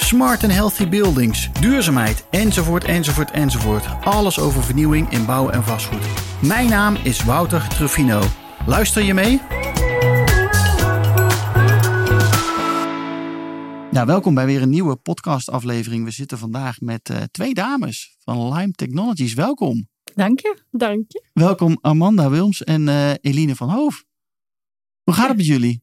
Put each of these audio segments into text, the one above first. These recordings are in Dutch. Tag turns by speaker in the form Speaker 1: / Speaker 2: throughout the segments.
Speaker 1: smart and healthy buildings, duurzaamheid, enzovoort, enzovoort, enzovoort. Alles over vernieuwing in bouw en vastgoed. Mijn naam is Wouter Truffino. Luister je mee? Nou, welkom bij weer een nieuwe podcastaflevering. We zitten vandaag met uh, twee dames van Lime Technologies. Welkom.
Speaker 2: Dank je.
Speaker 3: Dank je.
Speaker 1: Welkom Amanda Wilms en uh, Eline van Hoof. Hoe gaat het met jullie?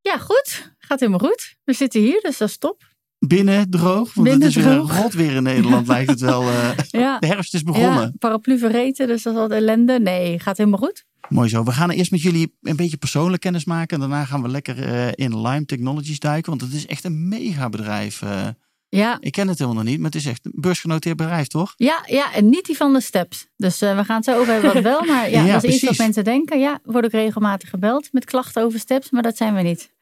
Speaker 2: Ja, goed. Gaat helemaal goed. We zitten hier, dus dat is top.
Speaker 1: Binnen droog? Want
Speaker 2: Binnen
Speaker 1: het is
Speaker 2: droog.
Speaker 1: weer rot weer in Nederland, lijkt het wel. Uh,
Speaker 2: ja.
Speaker 1: De herfst is begonnen.
Speaker 2: Ja, paraplu vergeten, dus dat is wat ellende. Nee, gaat helemaal goed.
Speaker 1: Mooi zo. We gaan eerst met jullie een beetje persoonlijk kennis maken. En daarna gaan we lekker uh, in Lime Technologies duiken. Want het is echt een mega bedrijf. Uh,
Speaker 2: ja.
Speaker 1: Ik ken het helemaal nog niet, maar het is echt een beursgenoteerd bedrijf, toch?
Speaker 2: Ja, ja en niet die van de steps. Dus uh, we gaan het zo over hebben wat wel. Maar ja,
Speaker 1: Ja,
Speaker 2: dat is iets wat mensen denken. Ja, worden ook regelmatig gebeld met klachten over steps. Maar dat zijn we niet.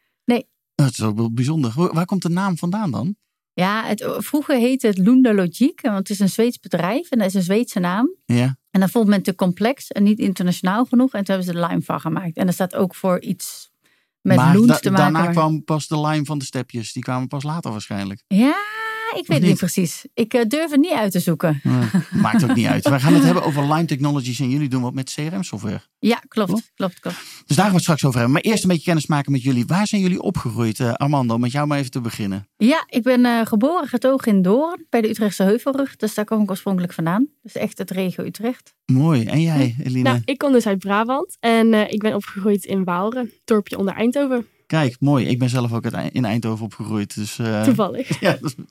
Speaker 1: Dat is ook wel bijzonder. Waar komt de naam vandaan dan?
Speaker 2: Ja, het, vroeger heette het Lunda Logic. Want het is een Zweeds bedrijf en dat is een Zweedse naam.
Speaker 1: Ja.
Speaker 2: En dan vond men te complex en niet internationaal genoeg. En toen hebben ze er Lime van gemaakt. En dat staat ook voor iets met
Speaker 1: maar da-
Speaker 2: te maken.
Speaker 1: daarna kwam pas de lime van de stepjes. Die kwamen pas later waarschijnlijk.
Speaker 2: Ja, ik weet het
Speaker 1: niet?
Speaker 2: precies. Ik eh, durf het niet uit te zoeken.
Speaker 1: Ja, maakt ook niet uit. We gaan het hebben over Lime Technologies en jullie doen wat met CRM-software.
Speaker 2: Ja, klopt.
Speaker 1: Klopt.
Speaker 2: Klopt, klopt.
Speaker 1: Dus daar gaan we het straks over hebben. Maar eerst een beetje kennis maken met jullie. Waar zijn jullie opgegroeid? Eh, Armando, met jou maar even te beginnen.
Speaker 2: Ja, ik ben eh, geboren getogen in Doorn bij de Utrechtse Heuvelrug. Dus daar kom ik oorspronkelijk vandaan. Dus echt het regio Utrecht.
Speaker 1: Mooi. En jij, Eline?
Speaker 3: Nou, ik kom dus uit Brabant en eh, ik ben opgegroeid in Waalre, dorpje onder Eindhoven.
Speaker 1: Kijk, mooi. Ik ben zelf ook in Eindhoven opgegroeid. Dus eh,
Speaker 3: Toevallig.
Speaker 1: ja, dat is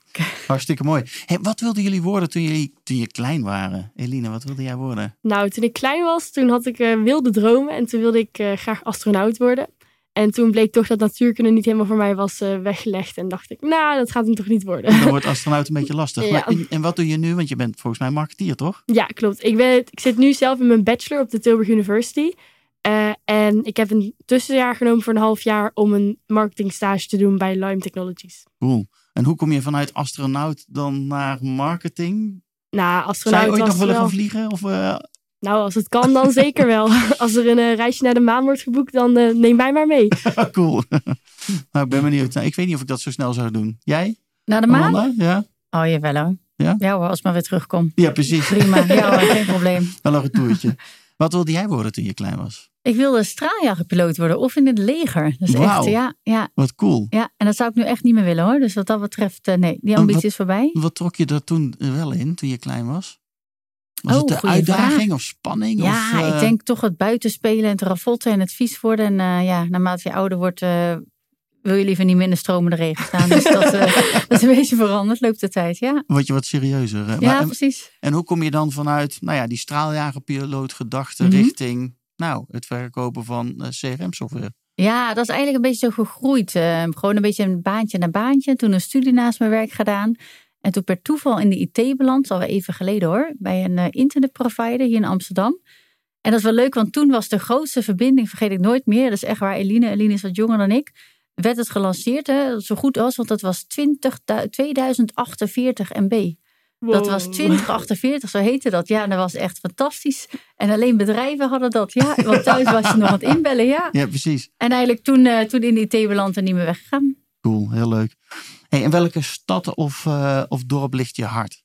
Speaker 1: hartstikke mooi. Hey, wat wilden jullie worden toen jullie toen je klein waren? Eline, wat wilde jij worden?
Speaker 3: Nou, toen ik klein was, toen had ik eh, wilde dromen en toen wilde ik eh, graag astronaut worden. En toen bleek toch dat natuurkunde niet helemaal voor mij was weggelegd. En dacht ik, nou, dat gaat hem toch niet worden.
Speaker 1: Dan wordt astronaut een beetje lastig.
Speaker 3: Ja.
Speaker 1: Maar, en, en wat doe je nu? Want je bent volgens mij marketeer, toch?
Speaker 3: Ja, klopt. Ik, ben, ik zit nu zelf in mijn bachelor op de Tilburg University. Eh, en ik heb een tussenjaar genomen voor een half jaar om een marketingstage te doen bij Lime Technologies.
Speaker 1: Cool. En hoe kom je vanuit astronaut dan naar marketing?
Speaker 3: Nou,
Speaker 1: Zou
Speaker 3: astronaut
Speaker 1: je ooit
Speaker 3: was
Speaker 1: nog willen gaan vliegen? Of, eh,
Speaker 3: Nou, als het kan, dan zeker wel. Als er een eh, reisje naar de maan wordt geboekt, dan neem mij maar mee.
Speaker 1: cool. nou, ik ben benieuwd. Nou, ik weet niet of ik dat zo snel zou doen. Jij?
Speaker 2: Naar de maan?
Speaker 1: Amanda? Ja?
Speaker 2: Oh, jawel hoor.
Speaker 1: Ja?
Speaker 2: Ja hoor, als ik maar weer terugkom.
Speaker 1: ja, precies.
Speaker 2: Prima. Ja hoor, geen probleem.
Speaker 1: Wel een toertje. Wat wilde jij worden toen je klein was?
Speaker 2: Ik wilde straaljagerpiloot worden of in het leger. Dus
Speaker 1: Wauw.
Speaker 2: echt, ja, ja,
Speaker 1: Wat cool.
Speaker 2: ja. En dat zou ik nu echt niet meer willen hoor. Dus wat dat betreft, eh, nee, die ambitie
Speaker 1: wat-
Speaker 2: is voorbij.
Speaker 1: Wat trok je er toen wel in, toen je klein was? Was
Speaker 2: Oh,
Speaker 1: het de uitdaging
Speaker 2: vraag.
Speaker 1: of spanning?
Speaker 2: Ja,
Speaker 1: of, eh,
Speaker 2: ik denk toch het buitenspelen en het ravotten en het vies worden. En eh, ja, naarmate je ouder wordt, eh, wil je liever niet meer in de stromende regen staan. Dus dat, eh, dat is een beetje veranderd, loopt de tijd. Ja,
Speaker 1: Word je wat serieuzer. hè?
Speaker 2: ja
Speaker 1: Maar, en,
Speaker 2: precies.
Speaker 1: en hoe kom je dan vanuit nou ja, die straaljagerpiloot gedachte
Speaker 2: Mhm.
Speaker 1: richting nou, het verkopen van eh, CRM-software?
Speaker 2: Ja, dat is eigenlijk een beetje zo gegroeid. Eh, gewoon een beetje een baantje naar baantje. Toen een studie naast mijn werk gedaan. En toen per toeval in de IT beland, al even geleden hoor, bij een internetprovider hier in Amsterdam. En dat is wel leuk, want toen was de grootste verbinding, vergeet ik nooit meer. Dat is echt waar Eline, Eline is wat jonger dan ik. Werd het gelanceerd, hè, zo goed als, want dat was 20, 2048 MB. Dat was
Speaker 3: Wow.
Speaker 2: 2048, zo heette dat. Ja, dat was echt fantastisch. En alleen bedrijven hadden dat. Ja, want thuis was je nog aan het inbellen, ja.
Speaker 1: Ja, precies.
Speaker 2: En eigenlijk toen, eh, toen in die IT beland en niet meer weggegaan.
Speaker 1: Cool, heel leuk. Hey, in welke stad of, eh, of dorp ligt je hart?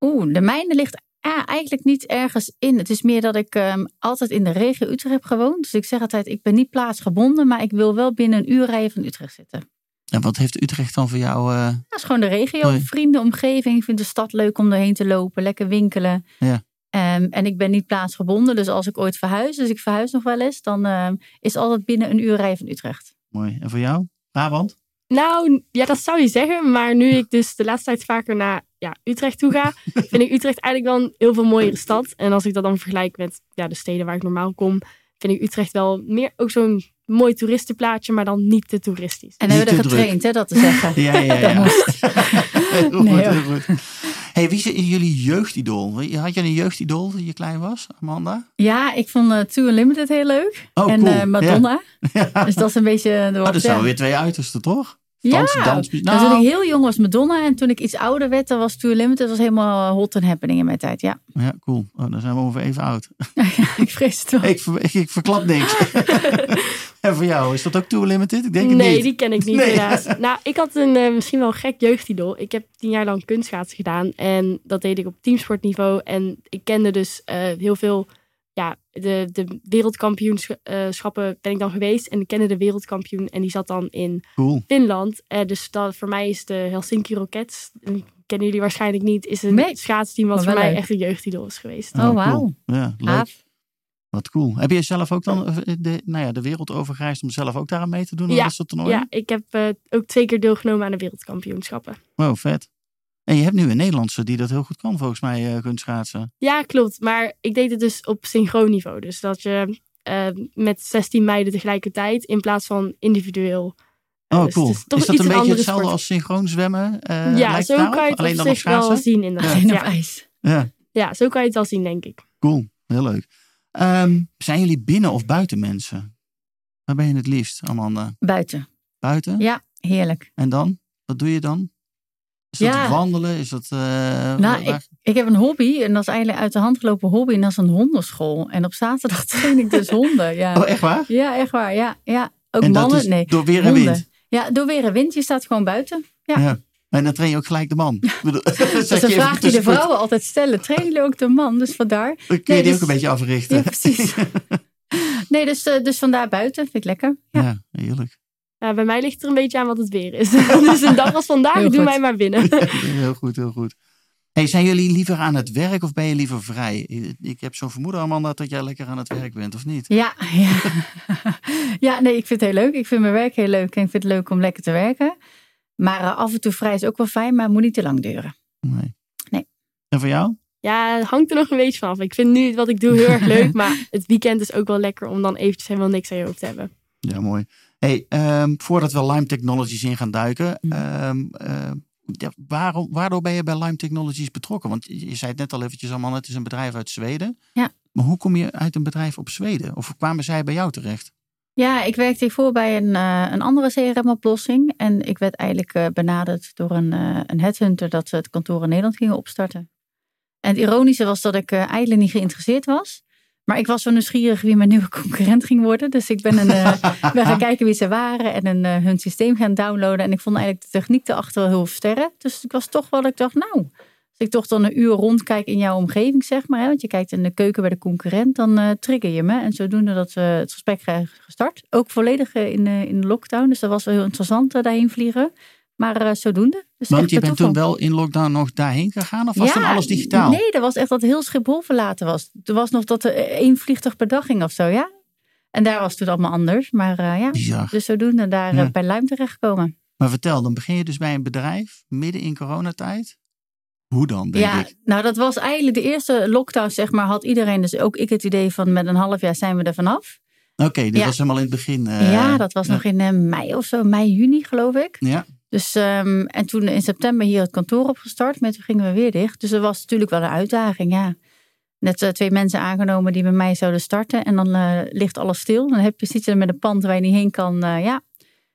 Speaker 2: Oeh, de mijne ligt ah, eigenlijk niet ergens in. Het is meer dat ik ehm, altijd in de regio Utrecht heb gewoond. Dus ik zeg altijd, ik ben niet plaatsgebonden, maar ik wil wel binnen een uur rijden van Utrecht zitten.
Speaker 1: En wat heeft Utrecht dan voor jou? eh,
Speaker 2: Dat is gewoon de regio,
Speaker 1: Mooi.
Speaker 2: vrienden, omgeving. Ik vind de stad leuk om doorheen te lopen, lekker winkelen.
Speaker 1: Ja.
Speaker 2: Ehm, en ik ben niet plaatsgebonden, dus als ik ooit verhuis, dus ik verhuis nog wel eens, dan ehm, is altijd binnen een uur rijden van Utrecht.
Speaker 1: mooi. En voor jou? Brabant?
Speaker 3: Nou, ja, dat zou je zeggen. Maar nu ik dus de laatste tijd vaker naar ja, Utrecht toe ga, vind ik Utrecht eigenlijk wel een heel veel mooiere stad. En als ik dat dan vergelijk met ja, de steden waar ik normaal kom, vind ik Utrecht wel meer ook zo'n mooi toeristenplaatje, maar dan niet te toeristisch.
Speaker 2: En hebben we er getraind, hè, dat te zeggen.
Speaker 1: Ja, ja, ja.
Speaker 2: moest.
Speaker 1: heel
Speaker 2: Nee,
Speaker 1: goed,
Speaker 2: hoor.
Speaker 1: heel goed. Hey, wie is jullie jeugdidool? Had je een jeugdidool toen je klein was, Amanda?
Speaker 2: Ja, ik vond uh, Too Unlimited heel leuk.
Speaker 1: Oh,
Speaker 2: en
Speaker 1: cool.
Speaker 2: uh, Madonna.
Speaker 1: Ja.
Speaker 2: Dus dat is een beetje...
Speaker 1: Oh, dat zijn weer twee uitersten, toch?
Speaker 2: Ja,
Speaker 1: Dans,
Speaker 2: nou, toen ik heel jong was Madonna en toen ik iets ouder werd, dan was Too Unlimited was helemaal hot and happening in mijn tijd, ja.
Speaker 1: Ja, cool. Oh, dan zijn we ongeveer even oud.
Speaker 2: ik vrees het wel.
Speaker 1: Ik, ik, ik verklap niks. en voor jou, is dat ook Too Limited? Ik denk het
Speaker 3: nee,
Speaker 1: niet.
Speaker 3: die ken ik niet
Speaker 1: Nee.
Speaker 3: helaas. Nou, ik had een uh, misschien wel gek jeugdidol. Ik heb tien jaar lang kunstschaatsen gedaan en dat deed ik op teamsportniveau. En ik kende dus uh, heel veel, ja, de, de wereldkampioenschappen ben ik dan geweest. En ik kende de wereldkampioen en die zat dan in
Speaker 1: Cool.
Speaker 3: Finland. Uh, dus dat, voor mij is de Helsinki Rockets, die kennen jullie waarschijnlijk niet, is een
Speaker 2: Nee.
Speaker 3: schaatsteam wat voor mij
Speaker 2: leuk.
Speaker 3: echt een jeugdidol is geweest.
Speaker 2: Oh, wauw.
Speaker 1: cool. Ja, leuk. Wat cool. Heb je zelf ook dan eh, de, nou ja, de wereld overgereisd om zelf ook daaraan mee te doen? aan
Speaker 3: Ja,
Speaker 1: dat soort toernooien?
Speaker 3: Ja, ik heb uh, ook twee keer deelgenomen aan de wereldkampioenschappen.
Speaker 1: Wow, vet. En je hebt nu een Nederlandse die dat heel goed kan, volgens mij, uh, kunt schaatsen.
Speaker 3: Ja, klopt. Maar ik deed het dus op synchroon niveau. Dus dat je uh, met 16 meiden tegelijkertijd in plaats van individueel.
Speaker 1: Oh,
Speaker 3: dus
Speaker 1: cool.
Speaker 3: is
Speaker 1: dat
Speaker 3: iets
Speaker 1: een beetje hetzelfde
Speaker 3: sport.
Speaker 1: als synchroon zwemmen? Uh,
Speaker 3: ja,
Speaker 1: lijkt
Speaker 3: zo kan je het
Speaker 1: Alleen
Speaker 3: op zich wel zien inderdaad.
Speaker 2: Alleen op
Speaker 3: Ja.
Speaker 2: ijs.
Speaker 1: Ja,
Speaker 3: ja, zo kan je het wel zien, denk ik.
Speaker 1: cool. Heel leuk. Um, zijn jullie binnen of buiten mensen? Waar ben je het liefst, Amanda?
Speaker 2: Buiten.
Speaker 1: Buiten?
Speaker 2: Ja, heerlijk.
Speaker 1: En dan? Wat doe je dan? Is dat
Speaker 2: Ja.
Speaker 1: wandelen? Is dat... Uh,
Speaker 2: Nou, ik, ik heb een hobby en dat is eigenlijk uit de hand gelopen hobby en dat is een hondenschool. En op zaterdag train ik dus honden. Ja,
Speaker 1: Oh, echt waar?
Speaker 2: ja echt waar. Ja, ja. Ook
Speaker 1: en
Speaker 2: mannen. nee,
Speaker 1: door weer en wind?
Speaker 2: Ja, door weer en wind. Je staat gewoon buiten. Ja.
Speaker 1: En dan train je ook gelijk de man.
Speaker 2: Dat is een vraag die de vrouwen altijd stellen. Trainen jullie ook de man? Dus vandaar.
Speaker 1: Dan kun je
Speaker 2: Nee,
Speaker 1: die
Speaker 2: dus-
Speaker 1: ook een beetje africhten.
Speaker 2: Ja, precies. Nee, dus, eh, dus vandaar buiten. Vind ik lekker. Ja.
Speaker 1: Ja, heerlijk.
Speaker 3: Ja, bij mij ligt het er een beetje aan wat het weer is. dus een dag als vandaag,
Speaker 2: Heel
Speaker 3: doe
Speaker 2: goed.
Speaker 3: mij maar binnen.
Speaker 1: Heel goed, heel goed. Hey, zijn jullie liever aan het werk of ben je liever vrij? Ik heb zo'n vermoeden, Amanda, dat jij lekker aan het werk bent, of niet?
Speaker 2: Ja, ja. ja, nee, ik vind het heel leuk. Ik vind mijn werk heel leuk en ik vind het leuk om lekker te werken. Maar eh, af en toe vrij is ook wel fijn, maar het moet niet te lang duren.
Speaker 1: Nee.
Speaker 2: Nee.
Speaker 1: En voor jou?
Speaker 3: Ja, het hangt er nog een beetje vanaf. Ik vind nu wat ik doe heel erg leuk. Maar het weekend is ook wel lekker om dan eventjes helemaal niks aan je hoofd te hebben.
Speaker 1: Ja, mooi. Hey, ehm, voordat we Lime Technologies in gaan duiken,
Speaker 2: Mm.
Speaker 1: ehm, eh, waarom, waardoor ben je bij Lime Technologies betrokken? Want je, zei het net al eventjes, Amanda, het is een bedrijf uit Zweden.
Speaker 2: Ja.
Speaker 1: Maar hoe kom je uit een bedrijf op Zweden? Of kwamen zij bij jou terecht?
Speaker 2: Ja, ik werkte hiervoor bij een, eh, een andere CRM-oplossing. En ik werd eigenlijk eh, benaderd door een, een headhunter dat ze het kantoor in Nederland gingen opstarten. En het ironische was dat ik eigenlijk niet geïnteresseerd was. Maar ik was zo nieuwsgierig wie mijn nieuwe concurrent ging worden. Dus ik ben, een, eh, ben gaan kijken wie ze waren en een, eh, hun systeem gaan downloaden. En ik vond eigenlijk de techniek erachter wel heel sterk. Dus ik was toch wel ik dacht, nou, als ik toch dan een uur rondkijk in jouw omgeving, zeg maar. Hè, want je kijkt in de keuken bij de concurrent, dan eh, trigger je me. En zodoende dat we het gesprek gestart. Ook volledig in, in de lockdown. Dus dat was wel heel interessant daarheen vliegen. Maar eh, zodoende. Dus
Speaker 1: Want je bent toen wel in lockdown nog daarheen gegaan? Of was toen alles digitaal?
Speaker 2: Nee, dat was echt dat heel Schiphol verlaten was. Er was nog dat er één vliegtuig per dag ging of zo, ja. En daar was het toen allemaal anders. Maar eh, ja,
Speaker 1: Bizar.
Speaker 2: dus zodoende daar
Speaker 1: Ja.
Speaker 2: eh, bij Luim terechtgekomen.
Speaker 1: Maar vertel, dan begin je dus bij een bedrijf midden in coronatijd. Hoe dan, denk
Speaker 2: ja,
Speaker 1: ik?
Speaker 2: nou dat was eigenlijk de eerste lockdown, zeg maar, had iedereen, dus ook ik het idee van met een half jaar zijn we er vanaf.
Speaker 1: Oké, dit
Speaker 2: Ja.
Speaker 1: was helemaal in het begin.
Speaker 2: ja, dat was
Speaker 1: ja.
Speaker 2: nog in mei of zo, mei, juni geloof ik.
Speaker 1: Ja,
Speaker 2: Dus, ehm, en toen in september hier het kantoor opgestart, maar toen gingen we weer dicht. Dus dat was natuurlijk wel een uitdaging, ja. Net eh, twee mensen aangenomen die bij mij zouden starten. En dan eh, ligt alles stil. Dan heb je, zit je met een pand waar je niet heen kan. eh, ja,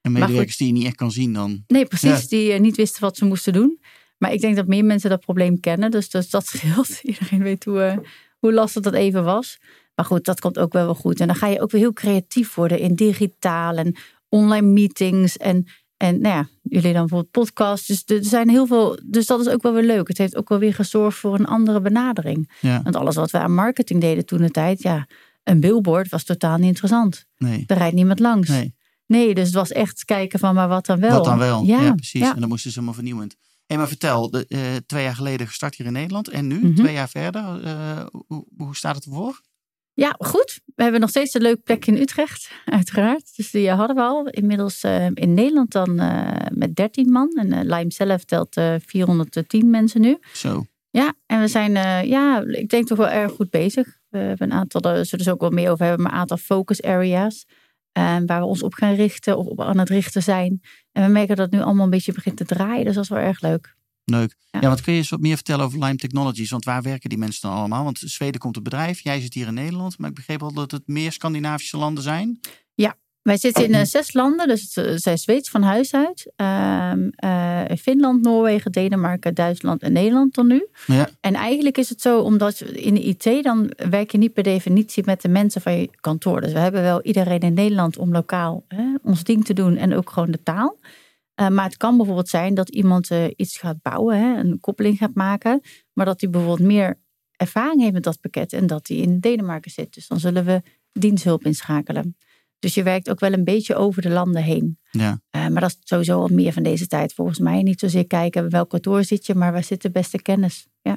Speaker 1: en medewerkers die je niet echt kan zien dan.
Speaker 2: nee, precies.
Speaker 1: Ja.
Speaker 2: Die niet wisten wat ze moesten doen. Maar ik denk dat meer mensen dat probleem kennen. Dus, dus dat scheelt. Iedereen weet hoe, hoe lastig dat even was. Maar goed, dat komt ook wel wel goed. En dan ga je ook weer heel creatief worden in digitaal en online meetings. En, en nou ja, jullie dan bijvoorbeeld podcasts. Dus er zijn heel veel. Dus dat is ook wel weer leuk. Het heeft ook wel weer gezorgd voor een andere benadering.
Speaker 1: Ja,
Speaker 2: Want alles wat we aan marketing deden toen de tijd, ja, een billboard was totaal niet interessant.
Speaker 1: nee.
Speaker 2: Er rijdt niemand langs.
Speaker 1: nee.
Speaker 2: Nee, dus het was echt kijken van, maar wat dan wel?
Speaker 1: Wat dan wel? Ja,
Speaker 2: Ja,
Speaker 1: precies.
Speaker 2: ja.
Speaker 1: En dan moesten ze helemaal vernieuwend. Hé, maar vertel, de, eh, twee jaar geleden gestart hier in Nederland. En nu,
Speaker 2: Mhm.
Speaker 1: twee jaar verder, eh, hoe, hoe staat het ervoor?
Speaker 2: Ja, goed. We hebben nog steeds een leuk plekje in Utrecht, uiteraard. Dus die hadden we al. Inmiddels eh, in Nederland dan eh, met 13 man. En eh, Lime zelf telt eh 410 mensen nu.
Speaker 1: Zo.
Speaker 2: Ja, en we zijn, eh, ja, ik denk toch wel erg goed bezig. We hebben een aantal, daar zullen we dus ook wel meer over hebben, maar een aantal focus areas. eh, waar we ons op gaan richten of op aan het richten zijn. En we merken dat het nu allemaal een beetje begint te draaien. Dus dat is wel erg leuk.
Speaker 1: Leuk. Ja.
Speaker 2: Ja.
Speaker 1: wat kun je eens wat meer vertellen over Lime Technologies? Want waar werken die mensen dan allemaal? Want Zweden komt het bedrijf, jij zit hier in Nederland. Maar ik begreep al dat het meer Scandinavische landen zijn.
Speaker 2: Wij zitten in eh, zes landen, dus het eh, zijn Zweeds van huis uit. Ehm, eh, Finland, Noorwegen, Denemarken, Duitsland en Nederland tot nu.
Speaker 1: Ja.
Speaker 2: En eigenlijk is het zo, omdat in de IT dan werk je niet per definitie met de mensen van je kantoor. Dus we hebben wel iedereen in Nederland om lokaal hè, ons ding te doen en ook gewoon de taal. Eh, maar het kan bijvoorbeeld zijn dat iemand eh, iets gaat bouwen, hè, een koppeling gaat maken. Maar dat hij bijvoorbeeld meer ervaring heeft met dat pakket en dat hij in Denemarken zit. Dus dan zullen we diensthulp inschakelen. Dus je werkt ook wel een beetje over de landen heen.
Speaker 1: Ja.
Speaker 2: Eh, maar dat is sowieso al meer van deze tijd volgens mij. Niet zozeer kijken welk kantoor zit je, maar waar zit de beste kennis. Ja,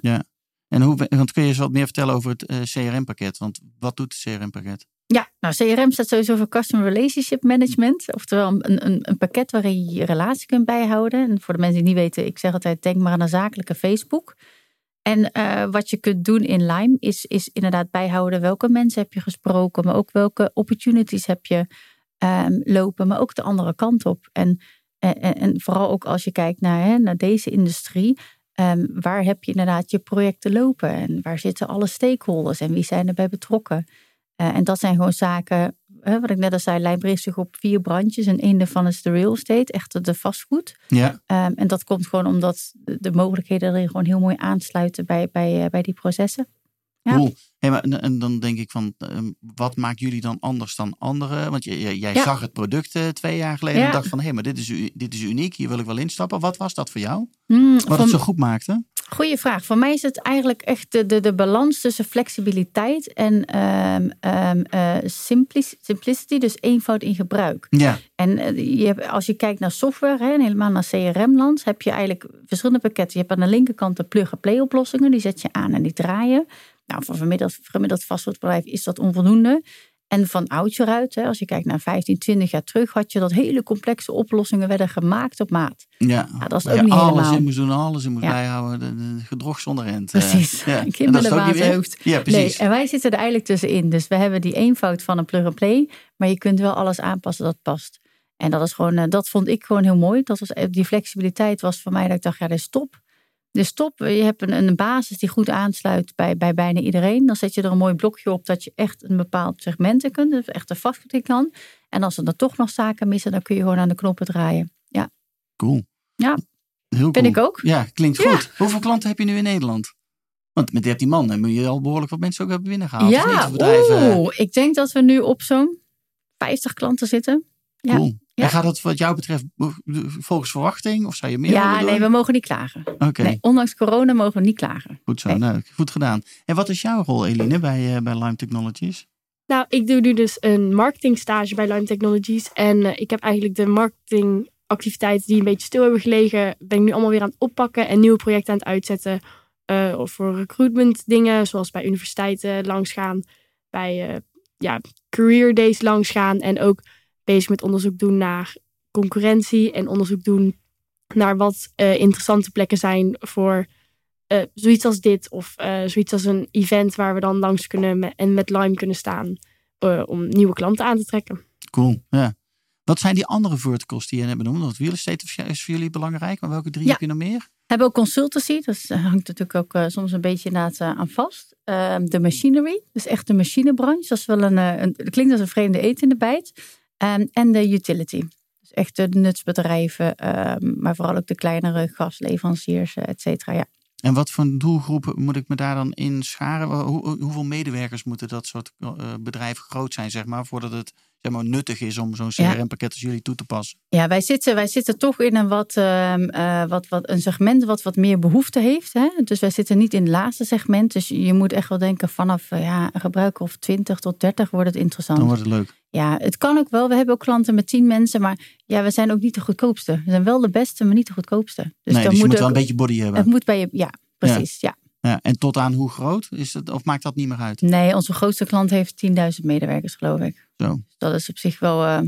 Speaker 1: En hoe, want kun je eens wat meer vertellen over het CRM-pakket? Want wat doet het CRM-pakket?
Speaker 2: Ja nou CRM staat sowieso voor Customer Relationship Management. Oftewel een, een, een pakket waarin je je relatie kunt bijhouden. En voor de mensen die niet weten, ik zeg altijd denk maar aan een zakelijke Facebook. En eh, wat je kunt doen in Lime is, is inderdaad bijhouden welke mensen heb je gesproken, maar ook welke opportunities heb je ehm, lopen, maar ook de andere kant op. En, en, en vooral ook als je kijkt naar, hè, naar deze industrie, ehm, waar heb je inderdaad je projecten lopen en waar zitten alle stakeholders en wie zijn erbij betrokken? Eh, en dat zijn gewoon zaken, hè, wat ik net al zei, richt zich op vier brandjes en één daarvan is de real estate, echt de vastgoed.
Speaker 1: Ja.
Speaker 2: Ehm, en dat komt gewoon omdat de, de mogelijkheden erin gewoon heel mooi aansluiten bij, bij, eh, bij die processen. Ja.
Speaker 1: Cool. Hey, maar, en, dan denk ik van, ehm, wat maakt jullie dan anders dan anderen? Want jij
Speaker 2: Ja.
Speaker 1: zag het product eh, twee jaar geleden
Speaker 2: Ja.
Speaker 1: en dacht van, hé, hey, maar dit is, dit is uniek, hier wil ik wel instappen. Wat was dat voor jou?
Speaker 2: Hmm,
Speaker 1: Wat
Speaker 2: voor-
Speaker 1: het zo goed maakte?
Speaker 2: Goeie vraag. Voor mij is het eigenlijk echt de, de, de balans tussen flexibiliteit en ehm, ehm, eh, simplic- simplicity, dus eenvoud in gebruik.
Speaker 1: Ja.
Speaker 2: En eh, je hebt, als je kijkt naar software hè, en helemaal naar CRM-land, heb je eigenlijk verschillende pakketten. Je hebt aan de linkerkant de plug-and-play oplossingen, die zet je aan en die draaien. Nou, voor gemiddeld, gemiddeld vastgoedbedrijf is dat onvoldoende. En van oudsher uit, hè, als je kijkt naar 15, 20 jaar terug, had je dat hele complexe oplossingen werden gemaakt op maat.
Speaker 1: Ja.
Speaker 2: Ja, dat is ook
Speaker 1: je
Speaker 2: niet
Speaker 1: alles
Speaker 2: helemaal.
Speaker 1: in moest doen, alles in moest
Speaker 2: Ja.
Speaker 1: bijhouden. De, de gedrocht zonder rent. eh.
Speaker 2: Precies.
Speaker 1: ja.
Speaker 2: Een kind
Speaker 1: En dat
Speaker 2: met
Speaker 1: is
Speaker 2: een
Speaker 1: het ook niet meer?
Speaker 2: waterhoofd.
Speaker 1: Ja,
Speaker 2: Nee,
Speaker 1: precies.
Speaker 2: en wij zitten er eigenlijk tussenin. Dus we hebben die eenvoud van een plug-and-play, maar je kunt wel alles aanpassen dat past. En dat is gewoon, eh, dat vond ik gewoon heel mooi. Dat was, eh, die flexibiliteit was voor mij dat ik dacht, ja, dit is top. Is top. Je hebt een, een basis die goed aansluit bij, bij bijna iedereen. Dan zet je er een mooi blokje op dat je echt een bepaald segment in kunt. dus Echt een vastgoed kan. En als er dan toch nog zaken missen, dan kun je gewoon aan de knoppen draaien. Ja,
Speaker 1: Cool.
Speaker 2: Ja.
Speaker 1: Heel
Speaker 2: vind
Speaker 1: cool.
Speaker 2: ik ook.
Speaker 1: Ja, klinkt
Speaker 2: Ja.
Speaker 1: goed. Hoeveel klanten heb je nu in Nederland? Want met 13 man dan moet je al behoorlijk wat mensen ook hebben binnengehaald.
Speaker 2: Ja, oeh, ik denk dat we nu op zo'n 50 klanten zitten. ja.
Speaker 1: Cool.
Speaker 2: Ja.
Speaker 1: En gaat het wat jou betreft volgens verwachting? Of zou je meer
Speaker 2: Ja, nee, we mogen niet klagen.
Speaker 1: Oké,
Speaker 2: Nee, ondanks corona mogen we niet klagen.
Speaker 1: goed zo.
Speaker 2: nee.
Speaker 1: Nou, goed gedaan. En wat is jouw rol, Eline, bij, eh, bij Lime Technologies?
Speaker 3: Nou, ik doe nu dus een marketingstage bij Lime Technologies. En eh, ik heb eigenlijk de marketingactiviteiten die een beetje stil hebben gelegen, ben ik nu allemaal weer aan het oppakken en nieuwe projecten aan het uitzetten. Eh, of voor recruitment dingen, zoals bij universiteiten langsgaan, bij eh, ja, career days langsgaan. En ook bezig met onderzoek doen naar concurrentie en onderzoek doen naar wat eh, interessante plekken zijn voor eh, zoiets als dit. Of eh, zoiets als een event waar we dan langs kunnen me- en met Lime kunnen staan. om nieuwe klanten aan te trekken.
Speaker 1: Cool, ja. Wat zijn die andere verticals die je net benoemd? Want real estate is voor jullie belangrijk, maar welke drie
Speaker 2: Ja.
Speaker 1: heb je nog meer?
Speaker 2: We hebben ook consultancy, dat eh, hangt natuurlijk ook soms een beetje eh, aan vast. Ehm, de machinery, dus echt de machinebranche. Dat, is wel een, eh, een, dat klinkt als een vreemde eet in de bijt. Ehm, en de utility. Dus echt de nutsbedrijven, ehm, maar vooral ook de kleinere gasleveranciers, eh, et cetera. Ja.
Speaker 1: En wat voor doelgroepen moet ik me daar dan in scharen? Hoe, hoe- hoeveel medewerkers moeten dat soort eh, bedrijven groot zijn, zeg maar, voordat het zeg maar, nuttig is om zo'n. CRM-pakket als jullie toe te passen?
Speaker 2: Ja, wij zitten, wij zitten toch in een, wat, ehm, eh, wat, wat, een segment wat wat meer behoefte heeft. Hè? Dus wij zitten niet in het laatste segment. Dus je moet echt wel denken vanaf eh, ja, een gebruiker of 20 tot 30 wordt het interessant.
Speaker 1: Dan wordt het leuk.
Speaker 2: Ja, het kan ook wel. We hebben ook klanten met 10 mensen. Maar ja, we zijn ook niet de goedkoopste. We zijn wel de beste, maar niet de goedkoopste. Dus,
Speaker 1: nee,
Speaker 2: dan
Speaker 1: dus je moet
Speaker 2: ook,
Speaker 1: wel een beetje body hebben.
Speaker 2: Het moet bij je, ja, precies. Ja.
Speaker 1: Ja, en tot aan hoe groot? Is het, of maakt dat niet meer uit?
Speaker 2: Nee, onze grootste klant heeft 10.000 medewerkers, geloof ik.
Speaker 1: Zo.
Speaker 2: Dus dat is op zich wel. eh,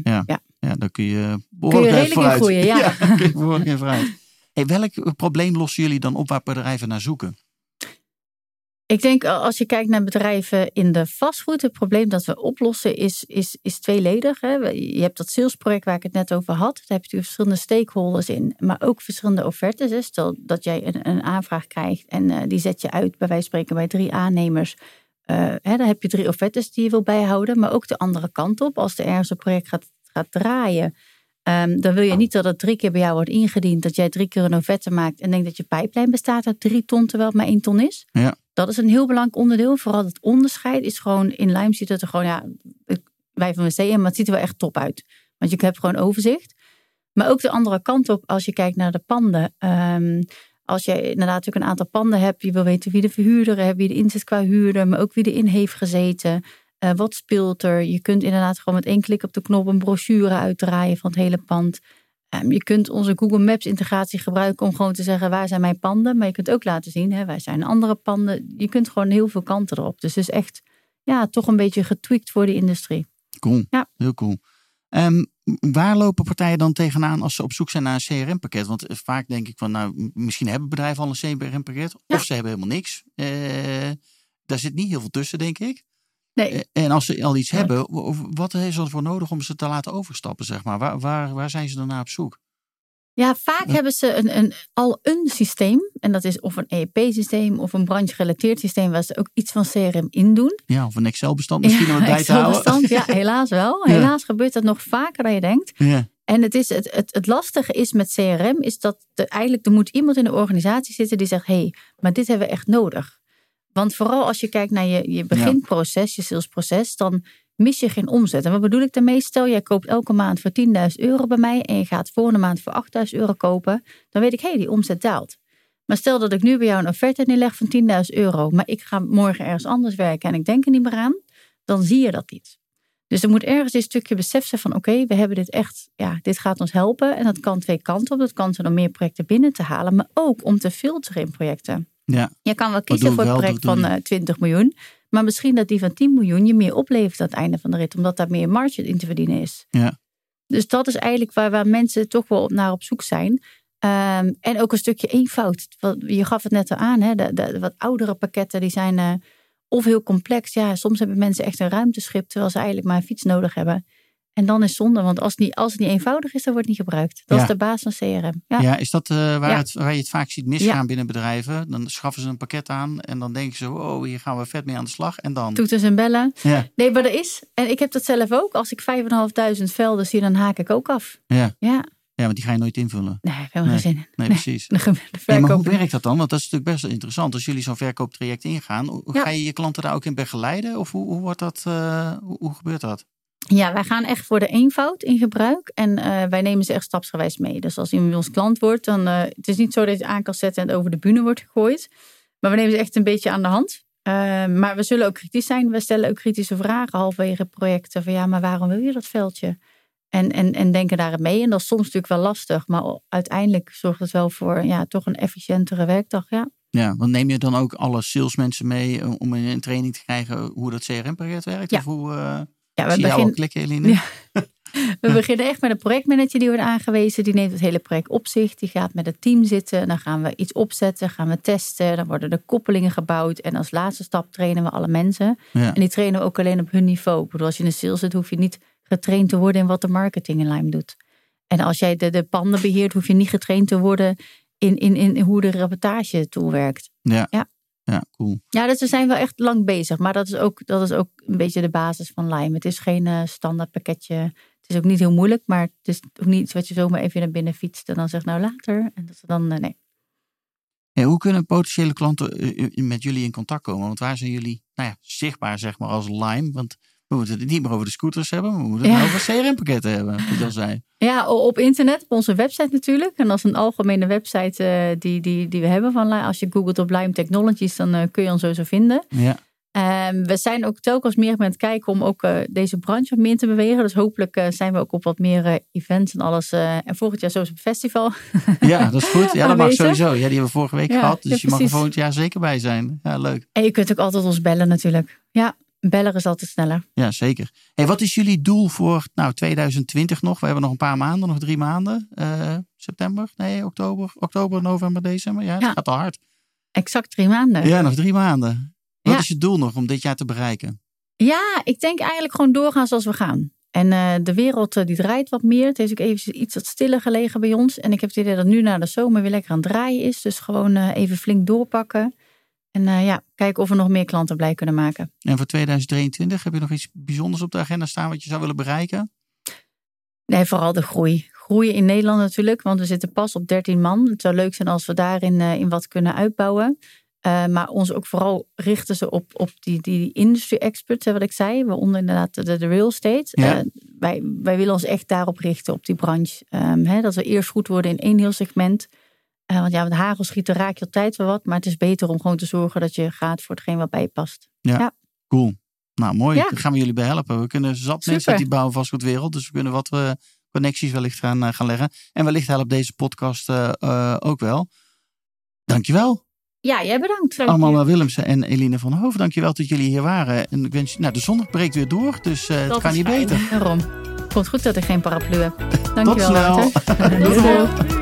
Speaker 1: Ja, dan kun je behoorlijk
Speaker 2: redelijk in
Speaker 1: vooruit.
Speaker 2: groeien, ja.
Speaker 1: kun je behoorlijk in vooruit. Hey, welk probleem lossen jullie dan op waar bedrijven naar zoeken?
Speaker 2: Ik denk als je kijkt naar bedrijven in de vastgoed, het probleem dat we oplossen is, is, is tweeledig. Hè. Je hebt dat salesproject waar ik het net over had. Daar heb je verschillende stakeholders in, maar ook verschillende offertes. Stel dat jij een, een aanvraag krijgt en uh, die zet je uit, bij wijze van spreken, bij drie aannemers. Uh, hè, dan heb je drie offertes die je wil bijhouden, maar ook de andere kant op. Als er ergens een project gaat, gaat draaien, um, dan wil je niet dat het drie keer bij jou wordt ingediend, dat jij drie keer een offerte maakt en denkt dat je pijplijn bestaat uit drie ton, terwijl het maar één ton is.
Speaker 1: Ja.
Speaker 2: Dat is een heel belangrijk onderdeel. Vooral het onderscheid is gewoon, in Lime ziet het er gewoon, ja, wij van WCM, maar het ziet er wel echt top uit. Want je hebt gewoon overzicht. Maar ook de andere kant op, als je kijkt naar de panden. Um, als je inderdaad natuurlijk een aantal panden hebt, je wil weten wie de verhuurder is, wie de inzet qua huurder, maar ook wie erin heeft gezeten. Uh, wat speelt er? Je kunt inderdaad gewoon met één klik op de knop een brochure uitdraaien van het hele pand. Um, je kunt onze Google Maps integratie gebruiken om gewoon te zeggen waar zijn mijn panden. Maar je kunt ook laten zien, hè, waar zijn andere panden. Je kunt gewoon heel veel kanten erop. Dus het is echt ja, toch een beetje getweakt voor de industrie.
Speaker 1: Cool,
Speaker 2: ja.
Speaker 1: heel cool. Um, waar lopen partijen dan tegenaan als ze op zoek zijn naar een CRM-pakket? Want vaak denk ik van, nou, misschien hebben bedrijven al een CRM-pakket.
Speaker 2: Ja.
Speaker 1: Of ze hebben helemaal niks. Uh, daar zit niet heel veel tussen, denk ik.
Speaker 2: Nee.
Speaker 1: En als ze al iets ja. hebben, wat is er voor nodig om ze te laten overstappen, zeg maar? Waar, waar, waar zijn ze naar op zoek?
Speaker 2: Ja, vaak ja. hebben ze een, een, al een systeem. En dat is of een EEP-systeem of een branchegerelateerd systeem waar ze ook iets van CRM in doen.
Speaker 1: Ja, of een Excel-bestand misschien
Speaker 2: ja,
Speaker 1: om het bij te houden.
Speaker 2: Ja, helaas wel. Helaas gebeurt dat nog vaker dan je denkt.
Speaker 1: Ja.
Speaker 2: En het, is, het, het, het lastige is met CRM, is dat er eigenlijk er moet iemand in de organisatie zitten die zegt, hé, hey, maar dit hebben we echt nodig. Want vooral als je kijkt naar je, je beginproces, je salesproces, dan mis je geen omzet. En wat bedoel ik daarmee? Stel, jij koopt elke maand voor 10.000 euro bij mij en je gaat volgende maand voor 8.000 euro kopen, dan weet ik, hé, hey, die omzet daalt. Maar stel dat ik nu bij jou een offerte neerleg van 10.000 euro, maar ik ga morgen ergens anders werken en ik denk er niet meer aan, dan zie je dat niet. Dus er moet ergens dit stukje besef zijn van oké, okay, we hebben dit echt, ja, dit gaat ons helpen. En dat kan twee kanten op. Dat kan ze om meer projecten binnen te halen, maar ook om te filteren in projecten.
Speaker 1: Ja.
Speaker 2: Je kan wel kiezen voor een project van uh, 20 miljoen. Maar misschien dat die van 10 miljoen je meer oplevert aan het einde van de rit. Omdat daar meer marge in te verdienen is.
Speaker 1: Ja.
Speaker 2: Dus dat is eigenlijk waar, waar mensen toch wel naar op zoek zijn. Um, en ook een stukje eenvoud. Je gaf het net al aan. Hè? De, de, wat oudere pakketten die zijn uh, of heel complex. Ja, soms hebben mensen echt een ruimteschip. Terwijl ze eigenlijk maar een fiets nodig hebben. En dan is zonde, want als het niet, als het niet eenvoudig is, dan wordt het niet gebruikt. Dat
Speaker 1: Ja.
Speaker 2: is de baas van CRM. Ja.
Speaker 1: Ja, is dat eh, waar,
Speaker 2: Ja.
Speaker 1: het, waar je het vaak ziet misgaan binnen bedrijven? Dan schaffen ze een pakket aan en dan denken ze, oh, hier gaan we vet mee aan de slag. En dan,
Speaker 2: Toeters en bellen.
Speaker 1: ja,
Speaker 2: Nee, maar er is. En ik heb dat zelf ook. Als ik 5.500 velden zie, dan haak ik ook af.
Speaker 1: ja,
Speaker 2: Ja,
Speaker 1: ja, want die ga je nooit invullen.
Speaker 2: nee, helemaal geen zin in.
Speaker 1: Nee,
Speaker 2: Nee.
Speaker 1: precies. Nee, maar hoe werkt dat dan? Want dat is natuurlijk best wel interessant. Als jullie zo'n verkooptraject ingaan, hoe-
Speaker 2: Ja.
Speaker 1: ga je je klanten daar ook in begeleiden? Of hoe, hoe, wordt dat, eh, hoe, hoe gebeurt dat?
Speaker 2: Ja, wij gaan echt voor de eenvoud in gebruik. En eh, wij nemen ze echt stapsgewijs mee. Dus als iemand ons klant wordt, dan uh, het is niet zo dat je het aan kan zetten en het over de bühne wordt gegooid. Maar we nemen ze echt een beetje aan de hand. Uh, maar we zullen ook kritisch zijn. We stellen ook kritische vragen halverwege projecten. Van ja, maar waarom wil je dat veldje? En, en, en denken daarin mee. En dat is soms natuurlijk wel lastig. Maar uiteindelijk zorgt het wel voor ja, toch een efficiëntere werkdag. Ja.
Speaker 1: Ja, want neem je dan ook alle salesmensen mee eh, om in een training te krijgen hoe dat CRM-project werkt?
Speaker 2: Ja.
Speaker 1: Of hoe, uh,
Speaker 2: Ja, we beginnen,
Speaker 1: klikken, Eline?
Speaker 2: Ja. we beginnen echt met een projectmanager die wordt aangewezen. Die neemt het hele project op zich. Die gaat met het team zitten. Dan gaan we iets opzetten. Gaan we testen. Dan worden de koppelingen gebouwd. En als laatste stap trainen we alle mensen.
Speaker 1: Ja.
Speaker 2: En die trainen we ook alleen op hun niveau. Ik bedoel, als je in de sales zit, hoef je niet getraind te worden in wat de marketing in Lime doet. En als jij de, de panden beheert, hoef je niet getraind te worden in, in, in hoe de rapportage tool werkt.
Speaker 1: Ja.
Speaker 2: Ja.
Speaker 1: Ja, cool.
Speaker 2: Ja, dus we zijn wel echt lang bezig. Maar dat is ook, dat is ook een beetje de basis van Lime. Het is geen uh, standaard pakketje. Het is ook niet heel moeilijk, maar het is ook niet iets wat je zomaar even naar binnen fietst en dan zegt nou later. En dat ze dan, uh, nee.
Speaker 1: Ja, hoe kunnen potentiële klanten uh, met jullie in contact komen? Want waar zijn jullie nou ja, zichtbaar zeg maar als Lime? Want we moeten het niet meer over de scooters hebben, we moeten het ja. over CRM-pakketten hebben, wat je al zei.
Speaker 2: Ja, op internet, op onze website natuurlijk. En is een algemene website uh, die, die, die we hebben van Lime. Als je googelt op Lime Technologies, dan uh, kun je ons sowieso vinden.
Speaker 1: Ja.
Speaker 2: Um, we zijn ook telkens meer aan het kijken om ook uh, deze branche wat meer te bewegen. Dus hopelijk uh, zijn we ook op wat meer uh, events en alles. en volgend jaar zoals op festival.
Speaker 1: Ja, dat is goed. Ja, dat mag sowieso. Ja, die hebben we vorige week ja, gehad. Dus
Speaker 2: ja,
Speaker 1: je mag er volgend jaar zeker bij zijn. Ja, leuk.
Speaker 2: En je kunt ook altijd ons bellen natuurlijk. Ja, bellen is altijd sneller.
Speaker 1: Ja, zeker. Hey, wat is jullie doel voor nou, 2020 nog? We hebben nog een paar maanden, nog drie maanden. Uh, september? Nee, oktober, oktober, november, december. Ja, het ja. gaat al hard.
Speaker 2: Exact drie maanden.
Speaker 1: Ja, nog drie maanden. Wat
Speaker 2: Ja.
Speaker 1: is je doel nog om dit jaar te bereiken?
Speaker 2: Ja, ik denk eigenlijk gewoon doorgaan zoals we gaan. En eh, de wereld eh, die draait wat meer. Het heeft ook even iets wat stiller gelegen bij ons. En ik heb het idee dat nu na de zomer weer lekker aan het draaien is. Dus gewoon eh, even flink doorpakken. En eh, ja, kijken of we nog meer klanten blij kunnen maken.
Speaker 1: En voor 2023 heb je nog iets bijzonders op de agenda staan wat je zou willen bereiken?
Speaker 2: Nee, vooral de groei. Groeien in Nederland natuurlijk, want we zitten pas op 13 man. Het zou leuk zijn als we daarin eh, in wat kunnen uitbouwen. Eh, maar ons ook vooral richten ze op, op die, die industry experts, wat ik zei. Waaronder inderdaad de, de real estate.
Speaker 1: Ja.
Speaker 2: Wij, wij willen ons echt daarop richten, op die branche. Ehm, hè, dat we eerst goed worden in één heel segment. Eh, want ja, met hagelschieten raak je altijd wel wat. Maar het is beter om gewoon te zorgen dat je gaat voor hetgeen wat bij je past.
Speaker 1: Cool. Nou, mooi.
Speaker 2: Ja.
Speaker 1: Daar gaan we jullie bij helpen. We kunnen zat mensen uit die bouw- en vastgoedwereld. Dus we kunnen wat eh, connecties wellicht gaan, eh, gaan leggen. En wellicht helpt deze podcast ook wel. Dankjewel.
Speaker 2: Ja, jij bedankt.
Speaker 1: Allemaal Willemsen en Eline van Hoven. Dankjewel dat jullie hier waren. En ik wens je, nou, de zon breekt weer door. Dus het kan niet
Speaker 3: fijn.
Speaker 1: beter.
Speaker 2: Daarom. Komt goed dat ik geen paraplu heb. Dankjewel,
Speaker 1: snel.
Speaker 3: Tot
Speaker 2: Doei.